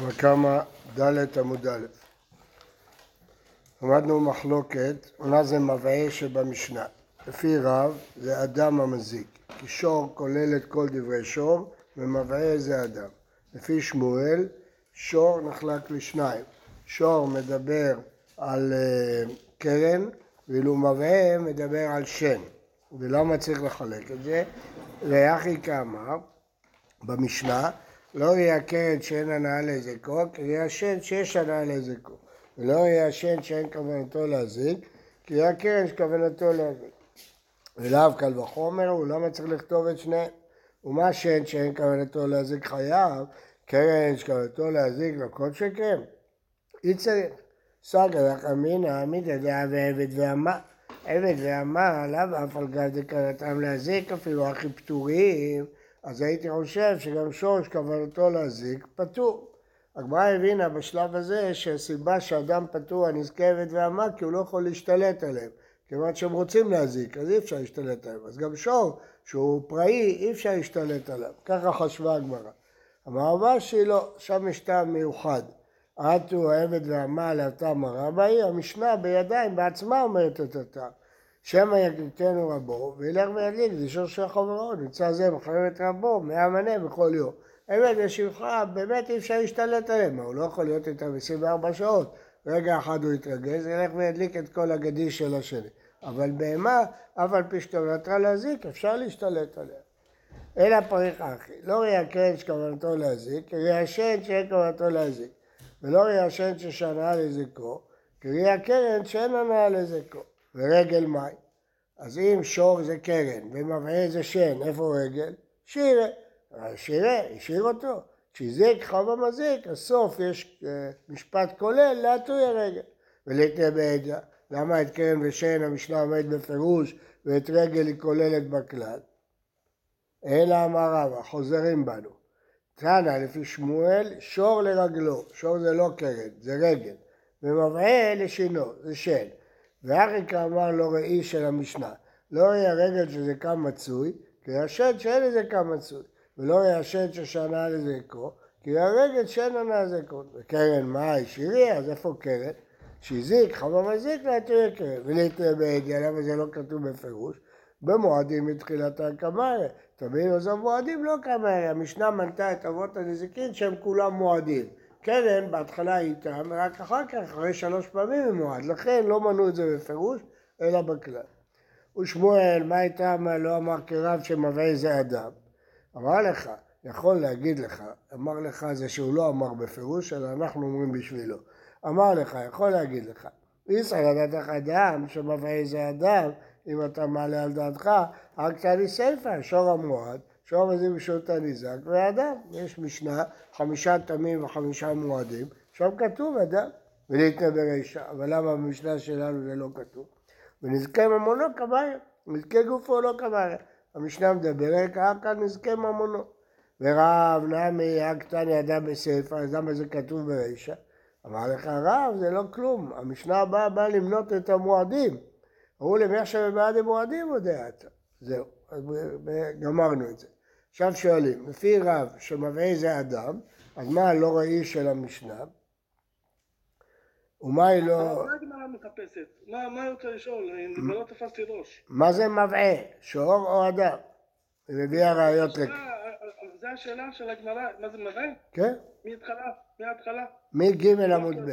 בבא קמא ד' עמוד א'. למדנו מחלוקת, מה זה מבעה שבמשנה. לפי רב זה אדם המזיק, כי שור כולל את כל דברי שור ומבעה זה אדם. לפי שמואל שור נחלק לשניים, שור מדבר על uh, קרן ואילו מבעה מדבר על שן. ולמה צריך לחלק את זה? ויחי כאמר במשנה לא יהיה קרן שאין הנאה להזיקו, יהיה שן שיש הנאה להזיקו. ולא יהיה שן שאין כוונתו להזיק, כי יהיה קרן שכוונתו להזיק. ולאו קל וחומר, הוא למה צריך לכתוב את שניהם? ומה שן שאין כוונתו להזיק חייב, קרן שכוונתו להזיק לא כל שכן. אי צריך. סגר לך אמינא עמידא דעה ועבד ואמה. עבד ואמה, לאו אף על גב דקרתם להזיק אפילו הכי פטורים. אז הייתי חושב שגם שורש כוונתו להזיק פטור. הגמרא הבינה בשלב הזה שהסיבה שאדם פטור הנזכרת ואמה כי הוא לא יכול להשתלט עליהם. כיוון שהם רוצים להזיק, אז אי אפשר להשתלט עליהם. אז גם שור, שהוא פראי, אי אפשר להשתלט עליו. ככה חשבה הגמרא. אמר רבא שלא, שם יש טעם מיוחד. עטו העבד והמה להטעם הרבי, המשנה בידיים בעצמה אומרת את הטעם. שמא יקליטנו רבו, וילך וידליק, זה שור של חברו, נמצא זה מחייב את רבו, מאה מנה בכל יום. אמת בשבחה, באמת אי אפשר להשתלט עליהם, הוא לא יכול להיות איתם 24 שעות. רגע אחד הוא יתרגז, ילך וידליק את כל הגדיש של השני. אבל בהמה, אף על פי שכוונתה להזיק, אפשר להשתלט עליה. אלא פריך אחי, לא ראי הקרן שכוונתו להזיק, ראי השן שאין כוונתו להזיק. ולא ראי השן ששנה לזיקו, ראי הקרן שאין הנאה לזיקו. ורגל מים. אז אם שור זה קרן ומבעה זה שן, איפה רגל? שירה. שירה, השאיר אותו. כשהזיק חוב המזיק, הסוף יש אה, משפט כולל להטוי הרגל. ולהתנבא למה את קרן ושן המשנה עומד בפירוש ואת רגל היא כוללת בכלל? אלא אמר רבא, חוזרים בנו. תנא לפי שמואל, שור לרגלו, שור זה לא קרן, זה רגל, ומבעה לשינו, זה שן. ואחיקה אמר לא ראי של המשנה, לא ראי הרגל שזה קם מצוי, כי השד שאין לזה קם מצוי, ולא ראי השד ששנה לזה כה, כי הרגל שאין ענה לזה כה. וקרן מה, שירי, אז איפה קרן? שהזיק, חמה מזיק להתיר קרן, ולהתנבא למה זה לא כתוב בפירוש? במועדים מתחילת הקמארה. תבינו, אז המועדים לא קמארה, המשנה מנתה את אבות הנזיקין שהם כולם מועדים. קרן בהתחלה היא איתם, ורק אחר כך, אחרי שלוש פעמים היא מועד. לכן לא מנו את זה בפירוש, אלא בכלל. ושמואל, מה איתם לא אמר כרב שמבעה זה אדם? אמר לך, יכול להגיד לך, אמר לך זה שהוא לא אמר בפירוש, אלא אנחנו אומרים בשבילו. אמר לך, יכול להגיד לך, ישראל לדעת אדם שמבעה זה אדם, אם אתה מעלה על דעתך, רק תעלי סיפא, שור המועד, שור מזיק בשעות הניזק ואדם. יש משנה, חמישה תמים וחמישה מועדים, שם כתוב אדם, ולהתנא ברישא. אבל למה במשנה שלנו זה לא כתוב? ונזכה ממונו כבאיה, נזכה גופו לא כבאיה. המשנה מדברת, כאן נזכה ממונו. ורב נמי הקטני אדם בסיפא, אז למה זה כתוב ברישא? אמר לך רב, זה לא כלום, המשנה הבאה באה למנות את המועדים. אמרו להם, איך שבעד המועדים הוא דעת. זהו, אז גמרנו את זה. עכשיו שואלים, לפי רב שמבעה זה אדם, אז מה הלא ראי של המשנה? ומה היא לא... מה הגמרא מחפשת? מה היא רוצה לשאול? לא תפסתי ראש. מה זה מבעה? שור או אדם? היא מביאה ראיות רק. זו השאלה של הגמרא, מה זה מבעה? כן. מהתחלה, מההתחלה. מג' עמוד ב'.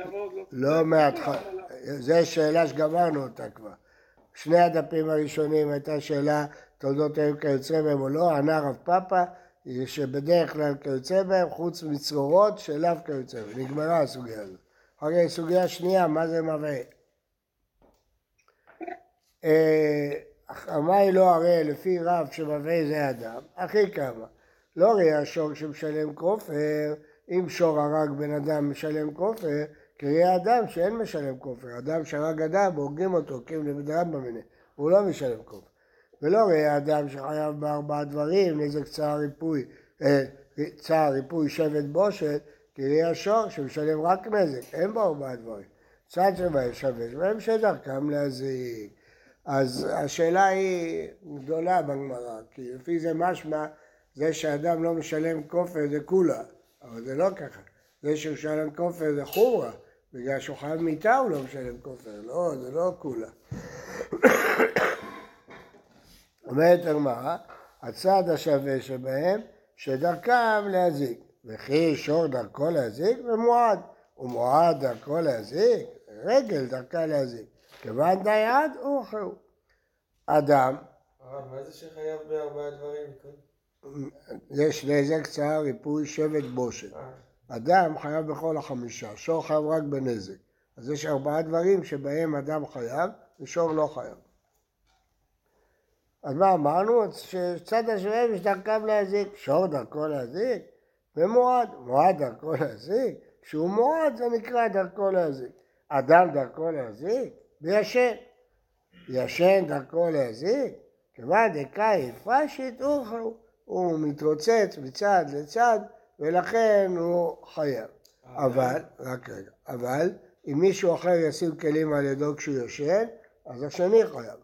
הרוב לא... לא מההתחלה. זו שאלה שגמרנו אותה כבר. שני הדפים הראשונים הייתה שאלה תולדות היו כיוצא בהם או לא, ענה רב פאפה שבדרך כלל כיוצא בהם חוץ מצרורות שאליו כיוצא בהם. נגמרה הסוגיה הזאת. אחרי סוגיה שנייה, מה זה מבעה? מה היא לא הרי לפי רב שמבעה זה אדם, הכי כמה. לא הרי השור שמשלם כופר, אם שור הרג בן אדם משלם כופר, כי יהיה אדם שאין משלם כופר, אדם שהרג אדם והורגים אותו, לבד רמב"ם הוא לא משלם כופר. ולא ראה אדם שחייב בארבעה דברים, נזק צער ריפוי, אה, צער ריפוי שבט בושת, כי יהיה השור שמשלם רק נזק, אין בו ארבעה דברים. צד שבהם שבש, והם שדרכם להזיק. אז השאלה היא גדולה בגמרא, כי לפי זה משמע זה שאדם לא משלם כופר זה כולה, אבל זה לא ככה. זה שהוא משלם כופר זה חומרה, בגלל שהוא חייב מיתה הוא לא משלם כופר, לא, זה לא כולה. אומרת הגמרא, הצד השווה שבהם, שדרכם להזיק, וכי שור דרכו להזיק ומועד, ומועד דרכו להזיק, רגל דרכה להזיק, כיוון דיעד הוא חירות. אדם, הרב, מה זה שחייב בארבעה דברים? יש נזק, צער, ריפוי, שבט, בושת. אדם חייב בכל החמישה, שור חייב רק בנזק. אז יש ארבעה דברים שבהם אדם חייב ושור לא חייב. אז מה אמרנו? שצד השווה יש דרכם להזיק, שור דרכו להזיק ומועד, מועד דרכו להזיק, כשהוא מועד זה נקרא דרכו להזיק. אדם דרכו להזיק וישן. ישן דרכו להזיק, כיוון דקאי הפרשית אוכלו, הוא מתרוצץ מצד לצד ולכן הוא חייב. אבל, רק רגע, אבל אם מישהו אחר ישים כלים על ידו כשהוא יושן, אז השני חייב.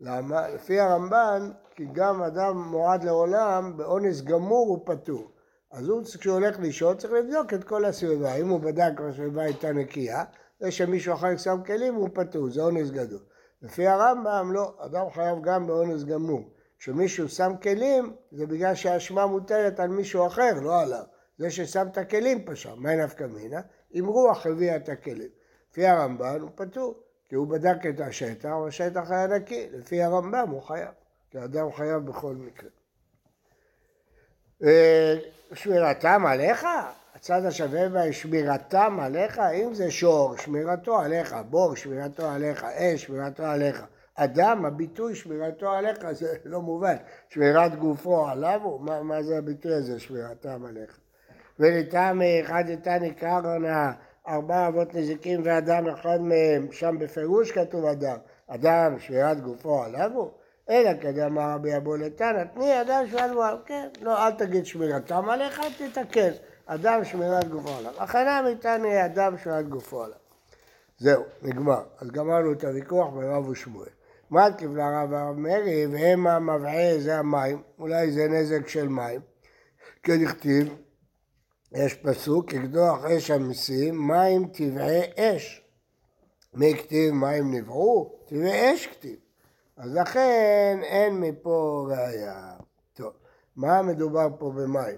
למה? לפי הרמב"ן, כי גם אדם מועד לעולם, באונס גמור הוא פטור. אז הוא, כשהוא הולך לישון, צריך לבדוק את כל הסביבה. אם הוא בדק והסביבה הייתה נקייה, זה שמישהו אחר שם כלים, הוא פטור, זה אונס גדול. לפי הרמב"ם, לא, אדם חייב גם באונס גמור. כשמישהו שם כלים, זה בגלל שהאשמה מוטלת על מישהו אחר, לא עליו. זה ששם את הכלים פשע, מה נפקא מינה? אם רוח הביאה את הכלים. לפי הרמב"ן הוא פטור, כי הוא בדק את השטח, והשטח היה נקי. לפי הרמב"ם הוא חייב, כי האדם חייב בכל מקרה. אה, שמירתם עליך? הצד השווה בה שמירתם עליך? אם זה שור, שמירתו עליך, בור, שמירתו עליך, אש, שמירתו עליך. אדם, הביטוי שמירתו עליך זה לא מובן. שמירת גופו עליו, מה, מה זה הביטוי הזה, שמירתם עליך? ולטעמי אחד איתני קרנה ארבע אבות נזיקים ואדם אחד מהם, שם בפירוש כתוב אדם, אדם שמירת גופו עליו הוא, אלא כדאמר רבי אבו לתנא, תני אדם שמירת גופו עליו, כן, לא, אל תגיד שמירתם עליך, תתקן, אדם שמירת גופו עליו, הכנה מתני אדם שמירת גופו עליו. זהו, נגמר. אז גמרנו את הוויכוח ברב ושמואל. מה קיבלה רב הרב מרי, והם המבעה זה המים, אולי זה נזק של מים, כדכתיב יש פסוק, כקדוח אש המסים, מים טבעי אש. מי כתיב מים נבעו? טבעי אש כתיב. אז לכן אין מפה ראייה. טוב, מה מדובר פה במים?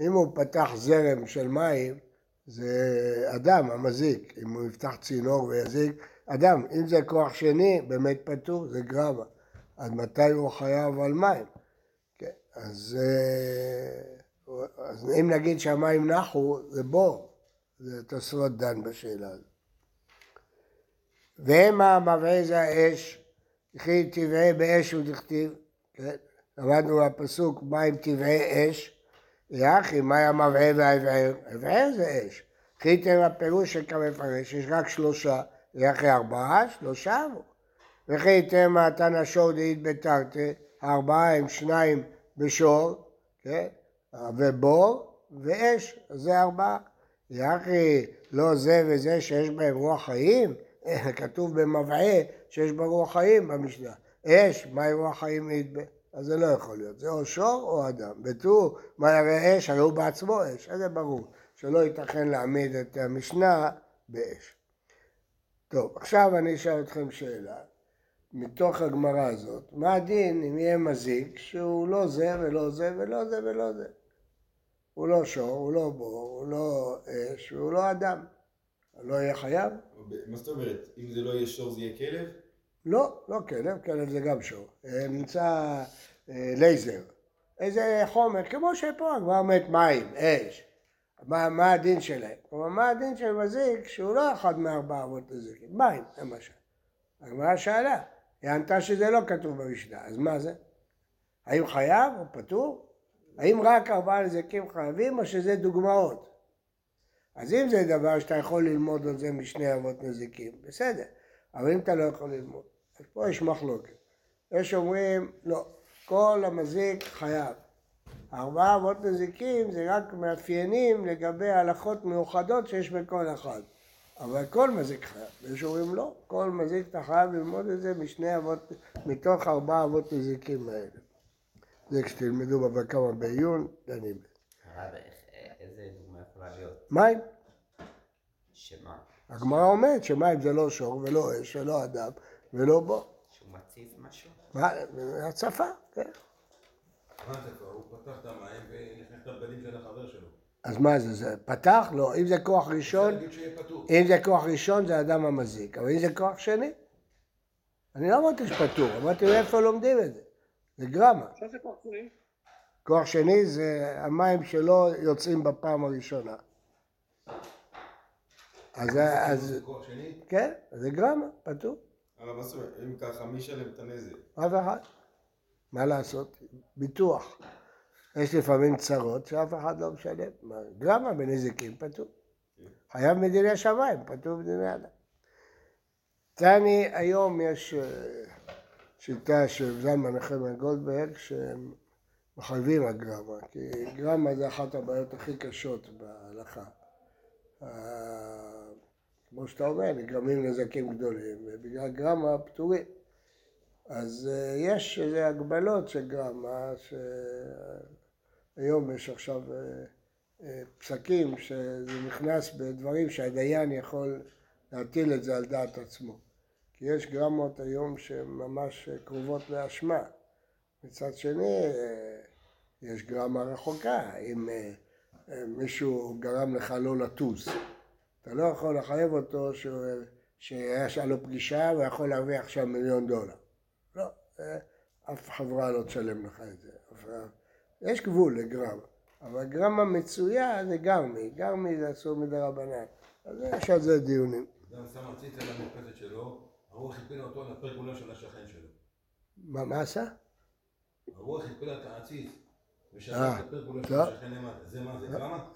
אם הוא פתח זרם של מים, זה אדם המזיק. אם הוא יפתח צינור ויזיק, אדם. אם זה כוח שני, באמת פטור, זה גרמה. אז מתי הוא חייב על מים? כן, אז... אז אם נגיד שהמים נחו, זה בור. זה תוספות דן בשאלה הזאת. והמה מבעי זה האש, וכי טבעי באש ודכתיב, כן? למדנו בפסוק מים טבעי אש, יחי מים המבעה והאבער, אבער זה אש. חיתם הפירוש של כמפרש, יש רק שלושה, יחי ארבעה, שלושה אמרו. וכי תמה תנא שור דאית בתרתי, הארבעה הם שניים בשור, כן? ובור ואש, זה ארבעה. יחי לא זה וזה שיש בהם רוח חיים, כתוב במבעה שיש בה רוח חיים במשנה. אש, מהי רוח חיים ידבה? אז זה לא יכול להיות, זה או שור או אדם. בטור, מה יראה אש? הרי הוא בעצמו אש, אז זה ברור, שלא ייתכן להעמיד את המשנה באש. טוב, עכשיו אני אשאל אתכם שאלה. מתוך הגמרא הזאת, מה הדין אם יהיה מזיק שהוא לא זה ולא זה ולא זה ולא זה? הוא לא שור, הוא לא בור, הוא לא אש, והוא לא אדם. לא יהיה חייב? מה זאת אומרת? אם זה לא יהיה שור זה יהיה כלב? לא, לא כלב, כלב זה גם שור. אה, נמצא אה, לייזר. איזה חומר, כמו שפה כבר אומרת מים, אש. מה, מה הדין שלהם? כלומר, מה הדין של מזיק שהוא לא אחד מארבע אבות נזיקים? מים, למשל. הגמרא שאלה, היא ענתה שזה לא כתוב במשנה, אז מה זה? האם חייב או פטור? האם רק ארבעה נזקים חייבים או שזה דוגמאות? אז אם זה דבר שאתה יכול ללמוד על זה משני אבות נזיקים, בסדר, אבל אם אתה לא יכול ללמוד, אז פה יש מחלוקת. יש אומרים, לא, כל המזיק חייב. ארבעה אבות נזיקים זה רק מאפיינים לגבי הלכות מיוחדות שיש בכל אחד. אבל כל מזיק חייב. ויש אומרים לא, כל מזיק אתה חייב ללמוד את זה משני אבות, מתוך ארבעה אבות נזיקים האלה. זה כשתלמדו בבא קמא בעיון, דנים בזה. הרב, איזה דוגמה יכולה להיות? מים, שמה? הגמרא אומרת שמים זה לא שור ולא אש ולא אדם ולא בו. שהוא מציף משהו? מה, הצפה, כן. מה זה כבר? הוא פתח את המים ונכנס לבגדים של החבר שלו. אז מה זה, זה פתח? לא, אם זה כוח ראשון. אם זה כוח ראשון זה אדם המזיק, אבל אם זה כוח שני, אני לא אמרתי שפטור, אמרתי מאיפה לומדים את זה, זה גרמה. עכשיו זה כוח שני. כוח שני זה המים שלא יוצאים בפעם הראשונה. אז, אז זה כוח שני? כן, זה גרמה, פטור, אבל מה זאת אומרת, אם ככה, מי ישלם את הנזק? אף אחד. מה לעשות? ביטוח. יש לפעמים צרות שאף אחד לא משלם. מה, גרמה בנזיקים פטור. חייב מדיני שמיים, פטור מדיני אדם. תני, היום יש אה, שיטה של זלמן נחמן גולדברג שהם מחייבים הגרמה, כי גרמה זה אחת הבעיות הכי קשות בהלכה. אה, כמו שאתה אומר, נגרמים נזקים גדולים, ובגלל גרמה פטורים. אז אה, יש איזה הגבלות של גרמה, שהיום יש עכשיו אה, אה, פסקים שזה נכנס בדברים שהדיין יכול להטיל את זה על דעת עצמו. כי יש גרמות היום שהן ממש קרובות לאשמה. מצד שני, אה, יש גרמה רחוקה. אם אה, אה, מישהו גרם לך לא לטוס, אתה לא יכול לחייב אותו שהוא- שהיה לו פגישה ויכול להרוויח עכשיו מיליון דולר. לא, אה, אף חברה לא תשלם לך את זה. יש גבול לגרמה, אבל גרמה מצויה זה גרמי, גרמי זה אסור מדי רבנן. אז יש על זה דיונים. אדם שם על המרפסת שלו, הרוח הפילה אותו על הפרגולה של השכן שלו. מה, מה עשה? הרוח הפילה את העציץ ושרק אה, את הפרגולה של טוב. השכן למטה. זה מה זה גרמה?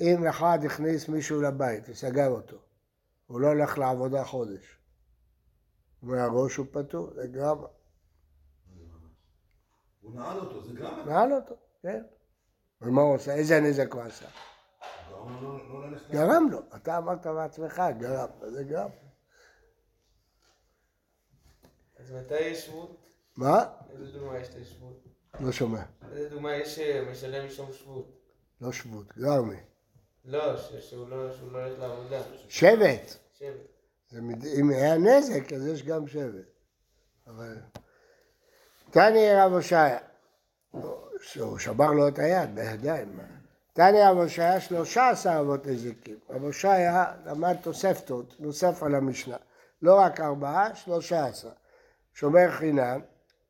אם אחד הכניס מישהו לבית וסגר אותו, הוא לא הולך לעבודה חודש, מהראש הוא פטור, זה גרמה. הוא נעל אותו, זה גרמה? נעל אותו, כן. ומה הוא עושה? איזה נזק הוא עשה? גרם לו לא- לא ללכת... גרם לו, אתה אמרת בעצמך, גרם, זה גרם. אז מתי יש שבות? מה? איזה דוגמה יש לשבות? לא שומע. איזה דוגמה יש שמשלם משום שבות? לא שבות, גרמי. לא, שהוא לא שהוא לא הולך לעבודה. שבט. שבט. אם היה נזק, אז יש גם שבט. אבל... תני רב הושעיה, שהוא שבר לו את היד בידיים. תני רב הושעיה שלושה עשר אבות נזיקים. רב הושעיה למד תוספתות, נוסף על המשנה. לא רק ארבעה, שלושה עשר. שומר חינם,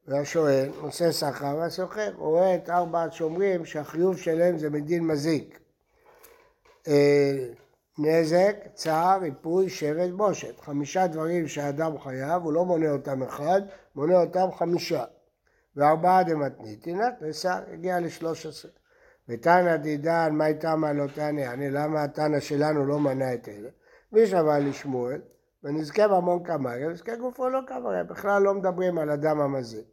והשואל נושא שכר והסוחר. הוא רואה את ארבעת שומרים שהחיוב שלהם זה מדין מזיק. אה, נזק, צער, ריפוי, שרת, בושת. חמישה דברים שהאדם חייב, הוא לא מונה אותם אחד, מונה אותם חמישה. וארבעה דמתניתינא, נסע, הגיע לשלוש עשרה. ותנא דידן, מאי תמא לא תנא, למה התנא שלנו לא מנה את אלה? מי שמע לשמואל, ונזכה ממון קמריה, ונזכה גופו לא קמריה, בכלל לא מדברים על אדם המזיק.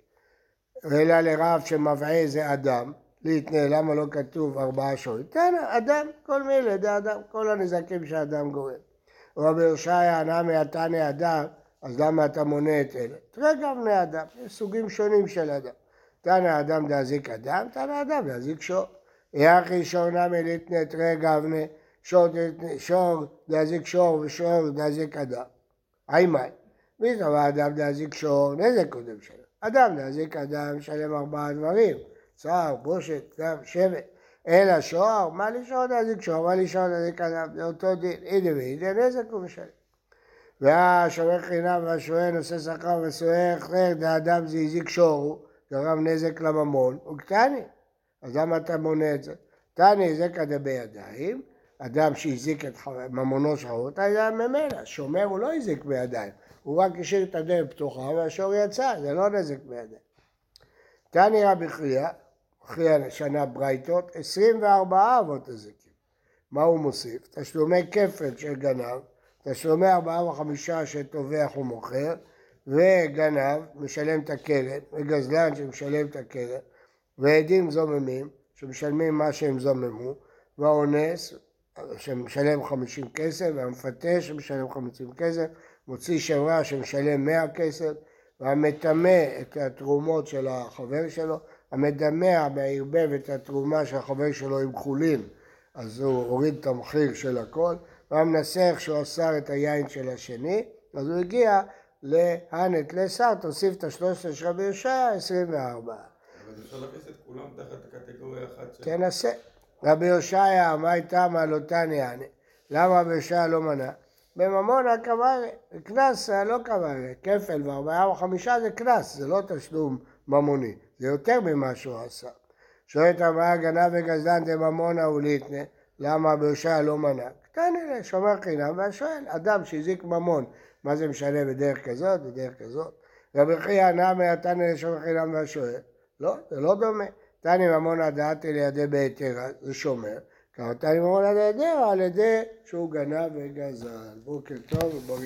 אלא לרב שמבעה זה אדם, להתנה, למה לא כתוב ארבעה שורים? תנא, אדם, כל מילה, זה אדם, כל הנזקים שהאדם גורם. רבי יושעיה נמי התנא אדם, אז למה אתה מונה את אלה? תראה גם בני אדם, יש סוגים שונים של אדם. תנא אדם דאזיק אדם, תנא אדם דאזיק שור. יחי שור נמי ליתנה תראה גבנה, שור דאזיק שור ושור דאזיק אדם. היימאי, מי קבע אדם דאזיק שור? נזק קודם שלו. אדם דאזיק אדם שלם ארבעה דברים, צער, בושת, דם, שבט. אלא שור, מה לשור דאזיק שור, מה לשור דאזיק אדם, זה אותו דין. הנה והנה נזק הוא משלם. והשומר חינם והשואל נושא שכר וסוער חר דאדם זה הזיק הוא, גרם נזק לממון, הוא קטני. אז למה אתה מונה את זה? תני זקא דבידיים, אדם שהזיק את ממונו של חרות, היה ממילא, שומר הוא לא הזיק בידיים, הוא רק השאיר את הדלת פתוחה והשור יצא, זה לא נזק בידיים. תני רבי חייא, חייא שנה ברייתות, 24 אבות נזיקים. מה הוא מוסיף? תשלומי כפל של גנב, תשלומי ארבעה וחמישה שטובח ומוכר, וגנב משלם את הכלב, וגזלן שמשלם את הכלב, ועדים זוממים שמשלמים מה שהם זוממו, והאונס שמשלם חמישים כסף, והמפתה שמשלם חמישים כסף, מוציא שרע שמשלם מאה כסף, והמטמא את התרומות של החבר שלו, המדמע מהערבב את התרומה של החבר שלו עם חולין, אז הוא הוריד את המחיר של הכל, והמנסח שהוא אסר את היין של השני, אז הוא הגיע להנט לשר, תוסיף את השלוש עשרה של רבי יושע, 24. אבל אפשר להכניס את כולם תחת קטגוריה אחת של... תנסה. רבי הושעיה, מה הייתה מעלותני יעני? למה רבי הושעיה לא מנע? בממונה קברי, קנס לא קברי, כפל וארבעה וחמישה זה קנס, זה לא תשלום ממוני, זה יותר ממה שהוא עשה. שואלת המראה גנב וגזלן דממונה וליטנה, למה רבי הושעיה לא מנע? קטני לה, שומר חינם והשואל, אדם שהזיק ממון, מה זה משנה בדרך כזאת, בדרך כזאת? רבי חייא נמי התנא לשומר חינם והשואל, לא, זה לא דומה. תני ממון דעתי לידי בהיתרה, זה שומר. תני ממון דעתי על ידי שהוא גנב וגזל. בוקר טוב ובריא.